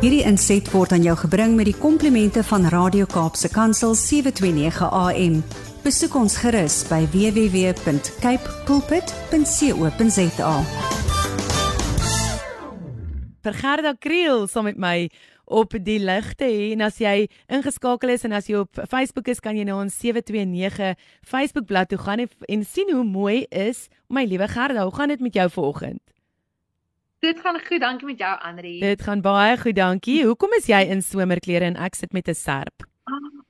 Hierdie inset word aan jou gebring met die komplimente van Radio Kaapse Kansel 729 AM. Besoek ons gerus by www.cape pulpit.co.za. vir Gerda Kriel saam met my op die ligte en as jy ingeskakel is en as jy op Facebook is kan jy na ons 729 Facebook bladsy toe gaan en, en sien hoe mooi is my liewe Gerda hoe gaan dit met jou vanoggend Dit gaan goed dankie met jou Andri Dit gaan baie goed dankie Hoekom is jy in somerklere en ek sit met 'n serp oh,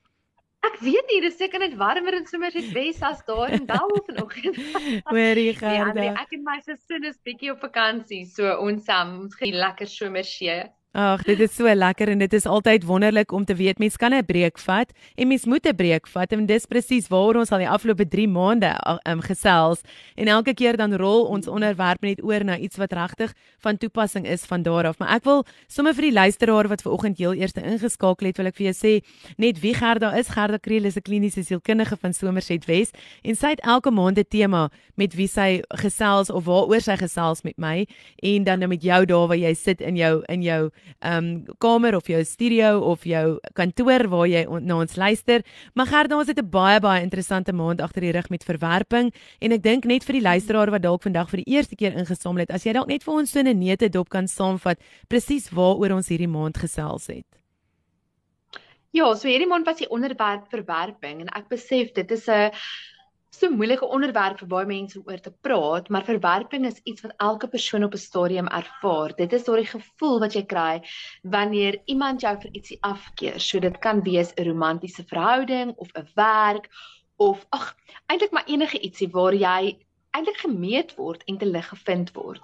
Ek weet nie, dis seker net warmer in Somerset Wes as daar in Bel vanoggend. Hoorie Gerda. Nee, ek en my sussin is bietjie op vakansie, so ons um, ons gaan lekker somersee. Ag, dit is so lekker en dit is altyd wonderlik om te weet mens kan 'n breek vat en mens moet 'n breek vat en dis presies waar ons al die afgelope 3 maande um, gesels en elke keer dan rol ons onderwerp net oor na iets wat regtig van toepassing is van daar af. Maar ek wil sommer vir die luisteraar wat ver oggend heel eers ingeskakel het, wil ek vir jou sê net wie Gerda is. Gerda Kriel is 'n kliniese sielkundige van Somerset Wes en sy het elke maand 'n tema met wie sy gesels of waaroor sy gesels met my en dan met jou daar waar jy sit in jou in jou um kamer of jou studio of jou kantoor waar jy on, na ons luister. Maar Gerda, ons het 'n baie baie interessante maand agter die rug met verwerping en ek dink net vir die luisteraar wat dalk vandag vir die eerste keer ingesamel het, as jy dalk net vir ons so 'n neete dop kan saamvat presies waaroor ons hierdie maand gesels het. Ja, so hierdie maand was die onderwerp verwerping en ek besef dit is 'n so moeilike onderwerp vir baie mense om oor te praat, maar verwerping is iets wat elke persoon op 'n stadium ervaar. Dit is daardie gevoel wat jy kry wanneer iemand jou vir ietsie afkeer. So dit kan wees 'n romantiese verhouding of 'n werk of ag, eintlik maar enige ietsie waar jy eintlik gemeet word en te lig gevind word.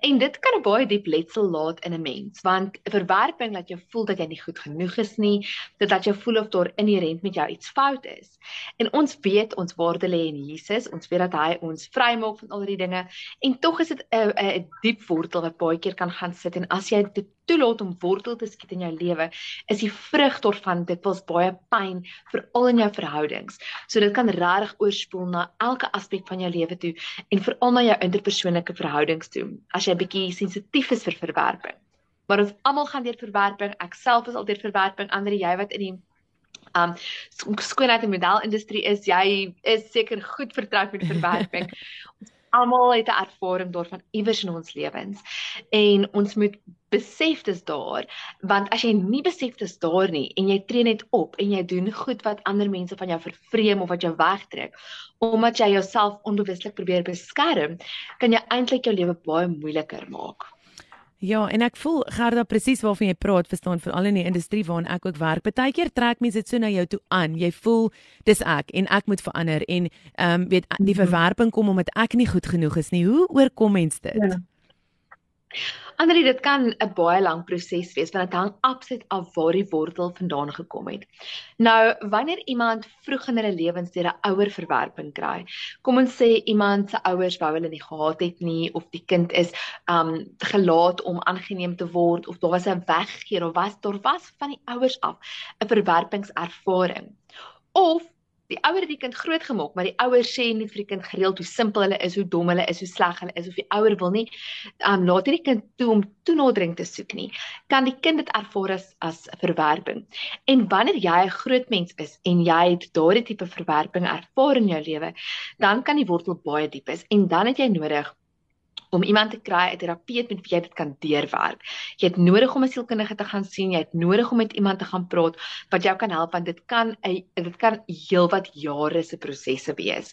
En dit kan 'n baie diep letsel laat in 'n mens, want verwerping laat jou voel dat jy nie goed genoeg is nie, dit laat jou voel of daar inherënt met jou iets fout is. En ons weet ons waarde lê in Jesus, ons weet dat hy ons vrymaak van al hierdie dinge en tog is dit 'n 'n diep wortel wat baie keer kan gaan sit en as jy dit toelaat om wortel te skiet in jou lewe, is die vrug daarvan dit was baie pyn veral in jou verhoudings. So dit kan regtig oorspoel na elke aspek van jou lewe toe en veral na jou interpersoonlike verhoudings toe as jy bietjie sensitief is vir verwerping. Maar ons almal gaan deur verwerping. Ek self is al deur verwerping. Ander jy wat in die um skoonheid en modelindustrie is, jy is seker goed vertroud met verwerping. ons almal het 'n ervaring daarvan iewers in ons lewens. En ons moet besef dis daar want as jy nie besef dis daar nie en jy tree net op en jy doen goed wat ander mense van jou vervreem of wat jou wegtrek omdat jy jouself onbewuslik probeer beskerm kan jy eintlik jou lewe baie moeiliker maak Ja, en ek voel Gerda presies waarvan jy praat, verstaan veral in die industrie waarin ek ook werk. Partykeer trek mense dit so na jou toe aan. Jy voel dis ek en ek moet verander en ehm um, weet die mhm. verwerping kom omdat ek nie goed genoeg is nie. Hoe oorkom mens dit? Ja. Anderie dit kan 'n baie lang proses wees want dit hang absoluut af waar die wortel vandaan gekom het. Nou, wanneer iemand vroeg in hulle lewens deur 'n ouer verwerping kry, kom ons sê iemand se ouers wou hulle nie gehad het nie of die kind is um gelaat om aangeneem te word of daar was 'n weggeer of was daar was van die ouers af 'n verwerpingservaring. Of die ouer het die kind grootgemaak, maar die ouers sê net vir die kind gereeld hoe simpel hulle is, hoe dom hulle is, hoe sleg hulle is of die ouer wil nie um laat hierdie kind toe om toenadering te soek nie. Kan die kind dit ervaar as as verwerping. En wanneer jy 'n groot mens is en jy het daardie tipe verwerping ervaar in jou lewe, dan kan die wortel baie diep is en dan het jy nodig om iemand te kry, 'n terapeut met wie jy dit kan deurwerk. Jy het nodig om 'n sielkundige te gaan sien, jy het nodig om met iemand te gaan praat wat jou kan help want dit kan 'n dit kan heelwat jare se prosesse wees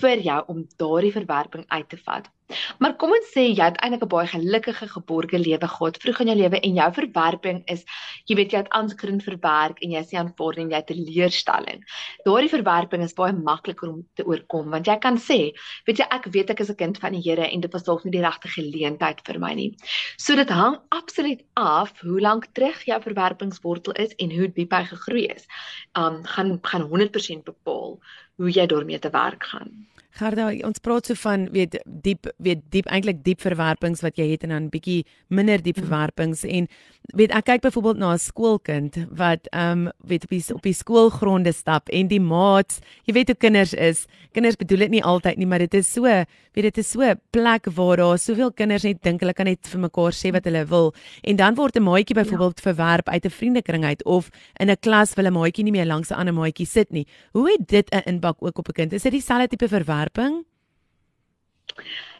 vir jou om daardie verwerping uit te vat. Maar kom ons sê jy het eintlik 'n baie gelukkige geborge lewe gehad vroeg in jou lewe en jou verwerping is jy weet jy het aanskrin verwerk en jy sê aanvaar en jy het 'n leerstelling. Daardie verwerping is baie makliker om te oorkom want jy kan sê weet jy ek weet ek is 'n kind van die Here en dit was dalk nie die regte geleentheid vir my nie. So dit hang absoluut af hoe lank terug jou verwerpingswortel is en hoe diep hy gegroei is. Um gaan gaan 100% bepaal hoe jy daarmee te werk gaan. Gerda, ons praat so van weet diep weet diep eintlik diep verwerpings wat jy het en dan bietjie minder diep mm. verwerpings en weet ek kyk byvoorbeeld na 'n skoolkind wat ehm um, weet op die op die skoolgronde stap en die maats, jy weet hoe kinders is. Kinders bedoel dit nie altyd nie, maar dit is so, weet dit is so 'n plek waar daar soveel kinders net dink hulle kan net vir mekaar sê wat hulle wil en dan word 'n maatjie byvoorbeeld ja. verwerp uit 'n vriendekring uit of in 'n klas wil 'n maatjie nie meer langs 'n ander maatjie sit nie. Hoe het dit 'n impak ook op 'n kind? Is dit dieselfde tipe verwerping?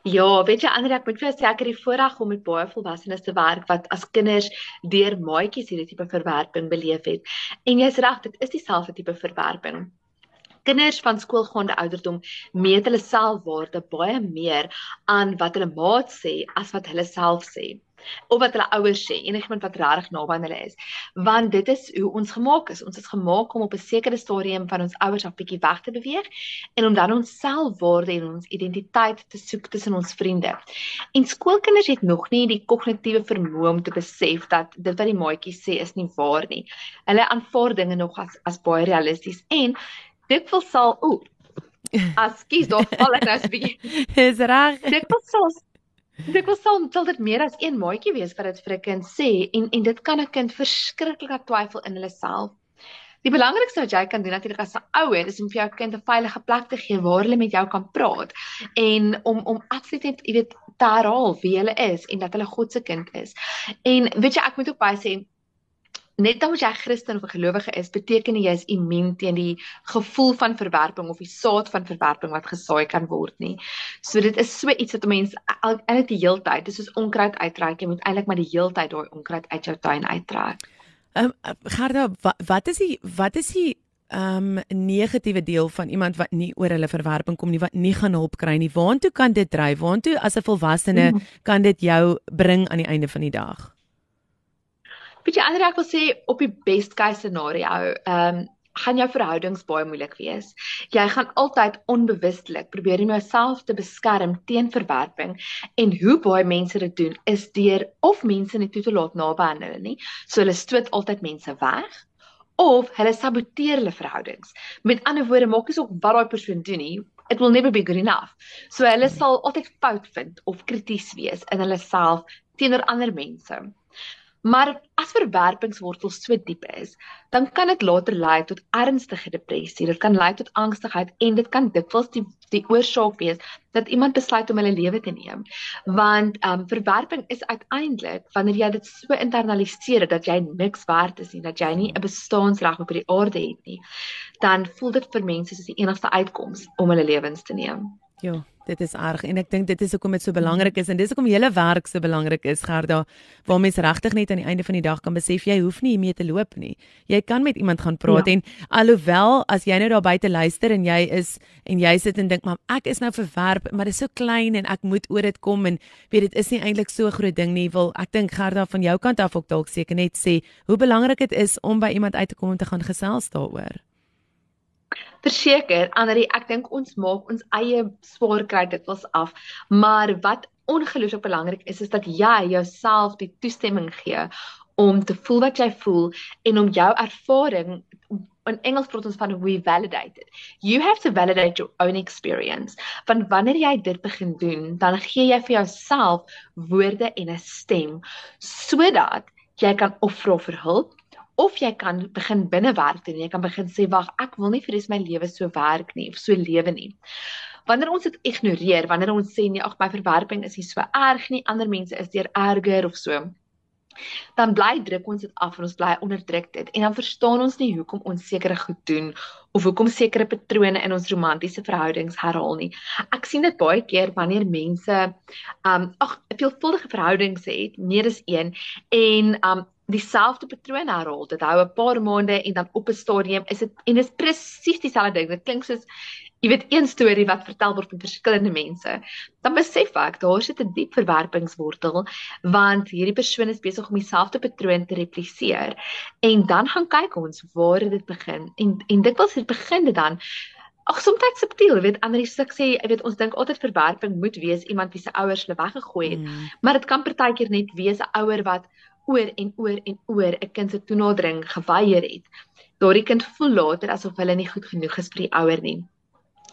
Ja, weet jy Andre, ek moet vir jou sê ek het die voorreg om met baie volwassenes te werk wat as kinders deur maatjies hierdie tipe verwerping beleef het. En jy's reg, dit is dieselfde tipe verwerping. Kinders van skoolgaande ouderdom meet hulle selfwaarde baie meer aan wat hulle maat sê as wat hulle self sê of wat hulle ouers sê, enigiemand wat regtig naby aan hulle is. Want dit is hoe ons gemaak is. Ons is gemaak om op 'n sekere stadium van ons ouers af bietjie weg te beweeg en om dan ons selfwaarde en ons identiteit te soek tussen ons vriende. En skoolkinders het nog nie die kognitiewe vermoë om te besef dat dit wat die maatjies sê is nie waar nie. Hulle aanvaar dinge nog as as baie realisties en dit wil sal o Askies, daar val ek nou 'n bietjie. Dis reg. Dit wil sal Dit was sal sal dit meer as een maatjie wees wat dit vir 'n kind sê en en dit kan 'n kind verskriklik laat twyfel in hulle self. Die belangrikste wat jy kan doen natuurlik as 'n ouer is om vir jou kind 'n veilige plek te gee waar hulle met jou kan praat en om om absoluut net, jy weet, te herhaal wie hulle is en dat hulle God se kind is. En weet jy, ek moet ook baie sê net omdat jy Christen of 'n gelowige is, beteken nie jy is immuun teen die gevoel van verwerping of die saad van verwerping wat gesaai kan word nie. So dit is so iets wat 'n mens eintlik die hele tyd, dis soos onkruid uittrek, jy moet eintlik maar die hele tyd daai onkruid uit jou tuin uittrek. Ehm um, Gerda, wat, wat is die wat is die ehm um, negatiewe deel van iemand wat nie oor hulle verwerping kom nie, wat nie gaan hulp kry nie. Waartoe kan dit dryf? Waartoe as 'n volwassene mm. kan dit jou bring aan die einde van die dag? Weet jy ander ek wil sê op die best case scenario, ehm um, gaan jou verhoudings baie moeilik wees. Jy gaan altyd onbewustelik probeer om jouself te beskerm teen verwerping en hoe baie mense dit doen is deur of mense net toe te laat naby aan hulle nie. So hulle stoot altyd mense weg of hulle saboteer hulle verhoudings. Met ander woorde, maak nie saak wat daai persoon doen nie, it will never be good enough. So hulle sal altyd fout vind of krities wees in hulle self teenoor ander mense. Maar as verwerpingswortel so diep is, dan kan dit later lei tot ernstige depressie. Dit kan lei tot angstigheid en dit kan dikwels die die oorsaak wees dat iemand besluit om hulle lewe te neem. Want ehm um, verwerping is uiteindelik wanneer jy dit so internaliseer dat jy niks werd is nie, dat jy nie 'n bestaansreg op die aarde het nie, dan voel dit vir mense soos die enigste uitkoms om hulle lewens te neem. Ja. Dit is erg en ek dink dit is hoekom dit so belangrik is en dis hoekom hele werk so belangrik is Gerda waar mens regtig net aan die einde van die dag kan besef jy hoef nie hiermee te loop nie. Jy kan met iemand gaan praat ja. en alhoewel as jy nou daar buite luister en jy is en jy sit en dink maar ek is nou verwerp maar dit is so klein en ek moet oor dit kom en weet dit is nie eintlik so groot ding nie. Wil ek dink Gerda van jou kant af ook dalk seker net sê hoe belangrik dit is om by iemand uit te kom om te gaan gesels daaroor. Verseker, Annelie, ek dink ons maak ons eie swaar kry dit was af, maar wat ongelooflik belangrik is is dat jy jouself die toestemming gee om te voel wat jy voel en om jou ervaring in Engels praat ons van we validate it. You have to validate your own experience. Want wanneer jy dit begin doen, dan gee jy vir jouself woorde en 'n stem sodat jy kan of vra vir hulp of jy kan begin binnewerk en jy kan begin sê wag ek wil nie vir res my lewe so werk nie of so lewe nie. Wanneer ons dit ignoreer, wanneer ons sê nee ag my verwerping is nie so erg nie, ander mense is deur erger of so, dan bly druk ons dit af en ons bly onderdruk dit en dan verstaan ons nie hoekom ons sekere goed doen of hoekom sekere patrone in ons romantiese verhoudings herhaal nie. Ek sien dit baie keer wanneer mense um ag veelvuldige verhoudings het, meer as een en um dieselfde patroon herhaal. Dit hou 'n paar maande en dan op 'n stadium is dit en dit is presies dieselfde ding. Dit klink soos jy weet een storie wat vertel word van verskillende mense. Dan besef ek daar sit 'n diep verwerpingswortel want hierdie persoon is besig om dieselfde patroon te repliseer. En dan gaan kyk ons waar dit begin. En en dikwels het begin dit dan Ag soms subtiel, weet Annelie sê, jy weet ons dink altyd verwerping moet wees iemand wie se ouers hulle weggegooi het, mm. maar dit kan partykeer net wees 'n ouer wat oor en oor en oor 'n kind se toenadering geweier het. Daardie kind voel later asof hulle nie goed genoeg is vir die ouer nie.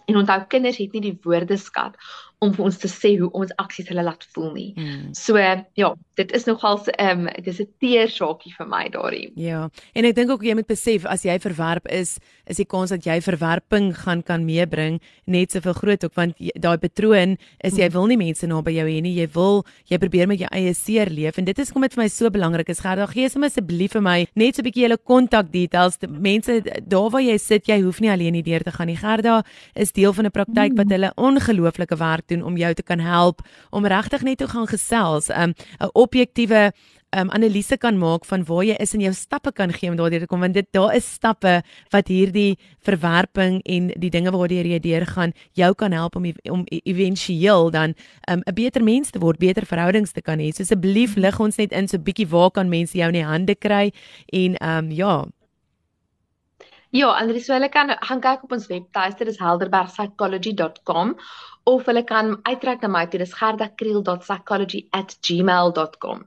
En onthou kinders het nie die woordeskat om vir ons te sê hoe ons aksies hulle laat voel nie. Mm. So ja, dit is nogal ehm um, dis 'n teer saakie vir my daarin. Ja. En ek dink ook jy moet besef as jy verwerp is, is die kans dat jy verwerping gaan kan meebring net soveel groot ook want daai patroon is jy wil nie mense naby jou hê nie. Jy wil jy probeer met jou eie seer leef en dit is kom dit vir my so belangrik is. Gerda, gee asseblief asseblief vir my net so 'n bietjie julle kontak details. Mense daar waar jy sit, jy hoef nie alleen hier deur te gaan nie. Gerda is deel van 'n praktyk wat mm. hulle ongelooflike werk doen om jou te kan help om regtig net te gaan gesels, um, 'n objektiewe um, analise kan maak van waar jy is en jou stappe kan gee om daardeur te kom want dit daar is stappe wat hierdie verwerping en die dinge waardeur jy deurgaan jou kan help om om éventueel dan 'n um, beter mens te word, beter verhoudings te kan hê. So asseblief lig ons net in so 'n bietjie waar kan mense jou in die hande kry en ehm um, ja, Ja, Andries, so hulle kan gaan kyk op ons webtuiste, dis helderbergpsychology.com of hulle kan uitreik na my toe, dis gerdakriel.psychology@gmail.com.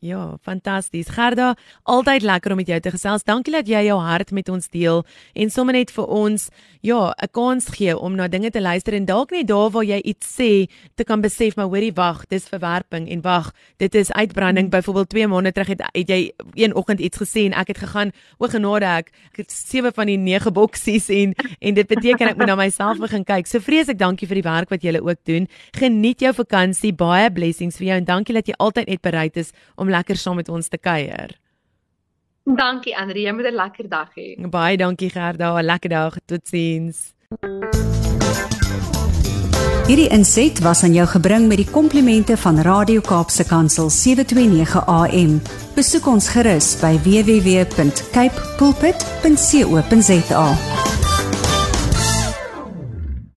Ja, fantasties. Gerda, altyd lekker om met jou te gesels. Dankie dat jy jou hart met ons deel en sommer net vir ons ja, 'n kans gee om na dinge te luister en dalk net daar waar jy iets sê, te kan besef maar hoorie wag, dis verwerping en wag, dit is uitbranding. Hmm. Byvoorbeeld 2 maande terug het, het jy een oggend iets gesê en ek het gegaan, o genade ek, ek het sewe van die nege boksies en en dit beteken ek moet na myself begin kyk. So vreeslik dankie vir die werk wat julle ook doen. Geniet jou vakansie. Baie blessings vir jou en dankie dat jy altyd net bereid is om om lekker saam met ons te kuier. Dankie Andrie, jy moet 'n lekker dag hê. Baie dankie Gerda, 'n lekker dag. Totsiens. Hierdie inset was aan jou gebring met die komplimente van Radio Kaapse Kansel 729 AM. Besoek ons gerus by www.cape pulpit.co.za.